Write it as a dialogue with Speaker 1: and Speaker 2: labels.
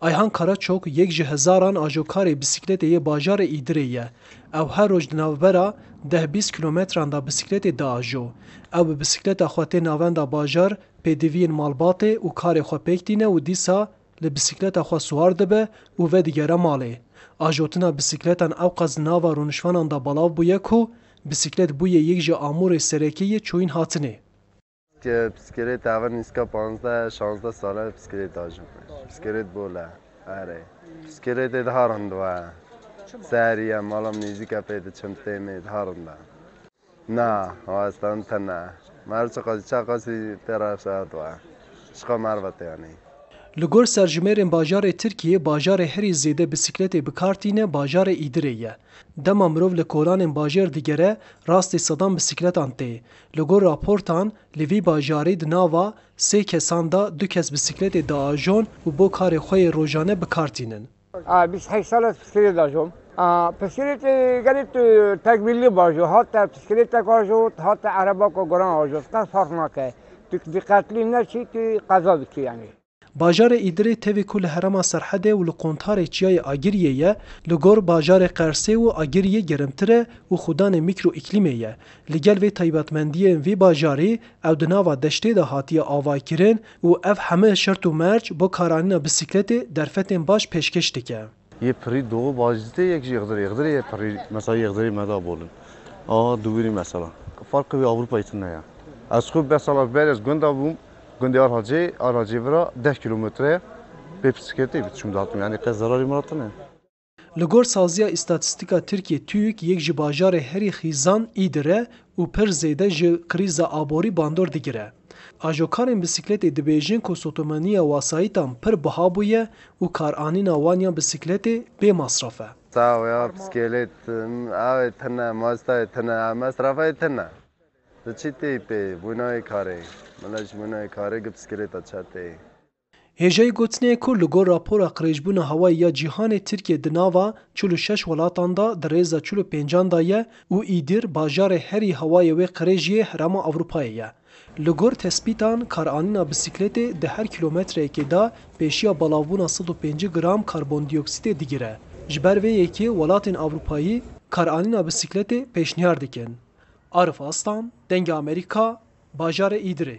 Speaker 1: Ayhan Karaçok yek ji hezaran ajokarê bisiklêtê yê bajarê Îdirê ye. Ew her roj di navbera deh bîst kîlometran de bisiklêtê diajo. Ew bi bisiklêta xwe tê navenda bajar, pêdiviyên malbatê û karê xwe pêk tîne û dîsa li bisiklêta xwe siwar dibe û vedigere malê. Ajotina bisiklêtan ewqas di nava rûnişvanan de belav bûye ku bisiklêt bûye yek ji amûrê serekê yê çûyîn hatinê.
Speaker 2: Ke piskirê tevir nîska panzdeh, şazdeh sal e piskirê dajim xwe. Piskirêt bol e. Erê. Piskirê tê daha rind we. Serî ye, mala min nêzîk e pê diçim têmê daha rind e. Na, wastan te ne. Merv çi qasî çar qasî pê re şayat we. Şixa merv e tê anî.
Speaker 1: Li gor serjimêrên bajarê Tirkiyê bajarê herî zêde bisiklêtê bi kar tîne bajarê Îdirê ye. Dema mirov li kolanên bajêr digere rastî sedan bisikletan tê Li gor raportan, li vî bajarî di nava sê kesan de du kes bisiklêtê diajon û bo karê xwe yê rojane bi
Speaker 3: kar tînin. A bîst û heşt sal ez piskilêt diajom. A piskilêtê gelê tu tekbîllî biajo, ha te piskilêtek ajo, ha te erebak û guran ajo, qet farq nake. Tu diqetlî neçî tu qeza dikî yanî.
Speaker 1: Bajarê Îdirê tevî ku li herêma Serhedê û li qontarê Çiyayê Agiriyê ye, li gor bajarê Qersê û Agiriyê germtir e û xwedanê mîkroîklîmê ye. Li gel vê taybetmendiyên vî bajarî, ew di nava deştê de hatiye avaykirin û ev heme şert û merc bo karanîna bisîkletê derfetên baş pêşkêş dike.
Speaker 4: Yê pirî do bajitê yek jî ixdirê. Ixdirê yê pirî mesela yê ixdirê me da bolin. A dûwirî mesela. Farqê wê Ewropayê tune ya. Ez xwe beh sala ver ez gunda bûm, gundê Arhacê, Arhacê vira deh kîlometre ye. Bê pisikletê bi çûm dihatim yanî qe zerarê min ra tune.
Speaker 1: Li gor saziya îstatîstîka Tirkiyê, TÜİK, yek ji bajarê herî xîzan Îdir e û pir zêde ji krîza aborî bandor digire. Ajokarên bisiklêtê dibêjin ku sotomeniya wasayîtan pir biha bûye û karanîna wan ya bisiklêtê bê masraf e.
Speaker 2: Sawa ya bisiklêt awê tune, mazîtayê tune, mesrafeyê tune. Ti çî têyî pê? Bûnayê karê. Mele ji bûnayê karê gi bisiklêta çi
Speaker 1: têyî? Hêjayî gotinê ku li gor rapora qirêjbûna hewayê ya cîhanê Tirkiye di nava çil û şeş welatan de di rêza çil û pêncan de ye û Îdîr bajarê herî hewayê wê qirêj yê Herêma Ewropayê ye. Li gor tespîtan karanîna bisiklêtê di her kîlometreyekê de pêşiya belavbûna sed û pêncî gram karbondîoksîtê digire. Ji ber vê yekê welatên Ewropayî karanîna bisiklêtê pêşniyar dikin. Arif Aslan, Dengê Amerîka, Bajarê Îdirê.